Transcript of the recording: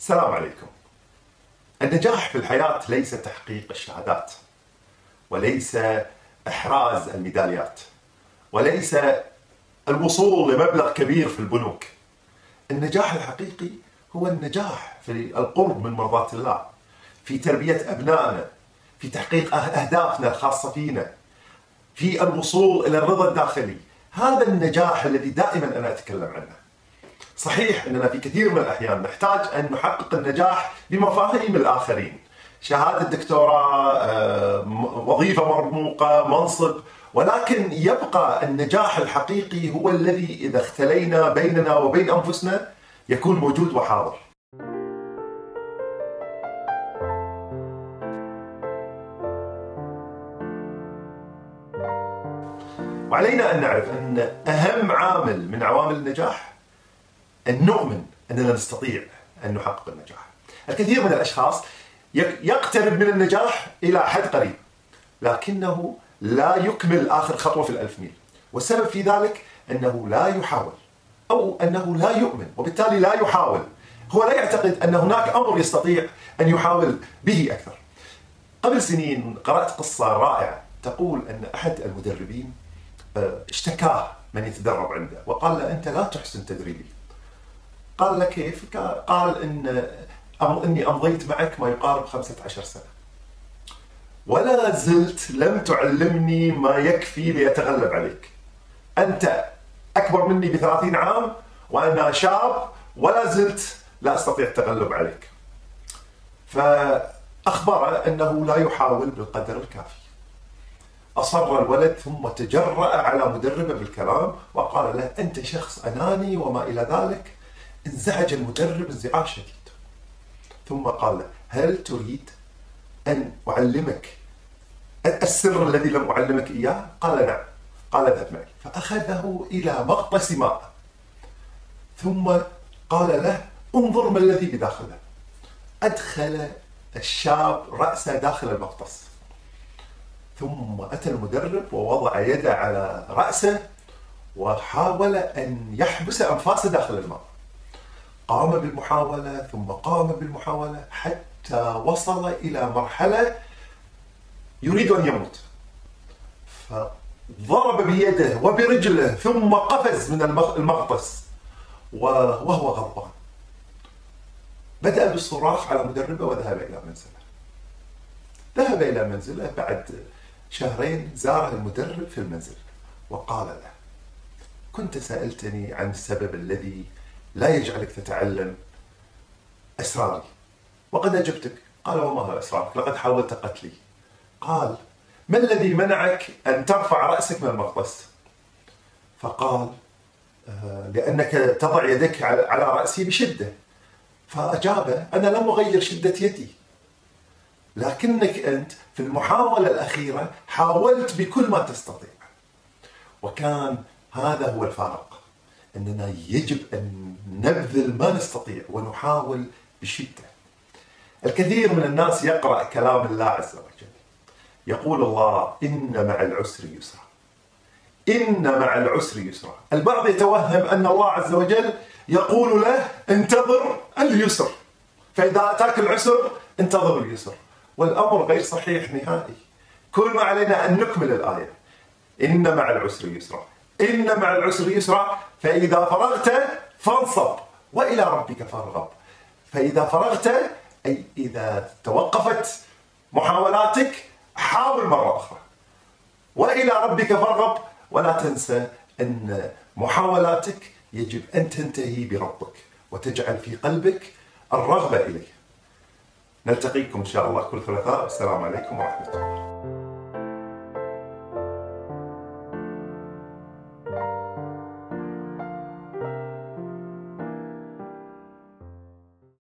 السلام عليكم. النجاح في الحياة ليس تحقيق الشهادات وليس إحراز الميداليات وليس الوصول لمبلغ كبير في البنوك. النجاح الحقيقي هو النجاح في القرب من مرضاة الله في تربية أبنائنا في تحقيق أهدافنا الخاصة فينا في الوصول إلى الرضا الداخلي هذا النجاح الذي دائما أنا أتكلم عنه صحيح إننا في كثير من الأحيان نحتاج أن نحقق النجاح بمفاهيم الآخرين. شهادة دكتوراه، آه، وظيفة مرموقة، منصب، ولكن يبقى النجاح الحقيقي هو الذي إذا اختلينا بيننا وبين أنفسنا يكون موجود وحاضر. وعلينا أن نعرف أن أهم عامل من عوامل النجاح أن نؤمن أننا نستطيع أن نحقق النجاح. الكثير من الأشخاص يقترب من النجاح إلى حد قريب لكنه لا يكمل آخر خطوة في الألف ميل. والسبب في ذلك أنه لا يحاول أو أنه لا يؤمن وبالتالي لا يحاول. هو لا يعتقد أن هناك أمر يستطيع أن يحاول به أكثر. قبل سنين قرأت قصة رائعة تقول أن أحد المدربين آه، اشتكاه من يتدرب عنده وقال له أنت لا تحسن تدريبي. قال له كيف؟ قال إن إني أمضيت معك ما يقارب 15 سنة. ولا زلت لم تعلمني ما يكفي ليتغلب عليك. أنت أكبر مني ب 30 عام وأنا شاب ولا زلت لا أستطيع التغلب عليك. فاخبره أنه لا يحاول بالقدر الكافي. أصر الولد ثم تجرأ على مدربه بالكلام وقال له أنت شخص أناني وما إلى ذلك انزعج المدرب انزعاج شديد. ثم قال هل تريد أن أعلمك السر الذي لم أعلمك إياه؟ قال نعم. قال اذهب معي. فأخذه إلى مغطس ماء ثم قال له انظر ما الذي بداخله. أدخل الشاب رأسه داخل المغطس ثم أتى المدرب ووضع يده على رأسه وحاول أن يحبس أنفاسه داخل الماء قام بالمحاولة ثم قام بالمحاولة حتى وصل إلى مرحلة يريد أن يموت. فضرب بيده وبرجله ثم قفز من المغطس وهو غضبان. بدأ بالصراخ على مدربه وذهب إلى منزله. ذهب إلى منزله بعد شهرين زاره المدرب في المنزل وقال له كنت سألتني عن السبب الذي لا يجعلك تتعلم أسراري. وقد أجبتك. قال وما هو أسرارك لقد حاولت قتلي. قال ما الذي منعك أن ترفع رأسك من المغطس فقال آه، لأنك تضع يدك على رأسي بشدة. فأجاب أنا لم أغير شدة يدي. لكنك أنت في المحاولة الأخيرة حاولت بكل ما تستطيع. وكان هذا هو الفارق. أننا يجب أن نبذل ما نستطيع ونحاول بشدة. الكثير من الناس يقرأ كلام الله عز وجل. يقول الله إن مع العسر يسرا. إن مع العسر يسرا. البعض يتوهم أن الله عز وجل يقول له انتظر اليسر. فإذا أتاك العسر انتظر اليسر. والأمر غير صحيح نهائي. كل ما علينا أن نكمل الآية. إن مع العسر يسرا. إن مع العسر يسرا فإذا فرغت فانصب وإلى ربك فارغب. فإذا فرغت أي إذا توقفت محاولاتك حاول مرة أخرى. وإلى ربك فارغب ولا تنسى أن محاولاتك يجب أن تنتهي بربك وتجعل في قلبك الرغبة إليه نلتقيكم إن شاء الله كل ثلاثاء. السلام عليكم ورحمة الله.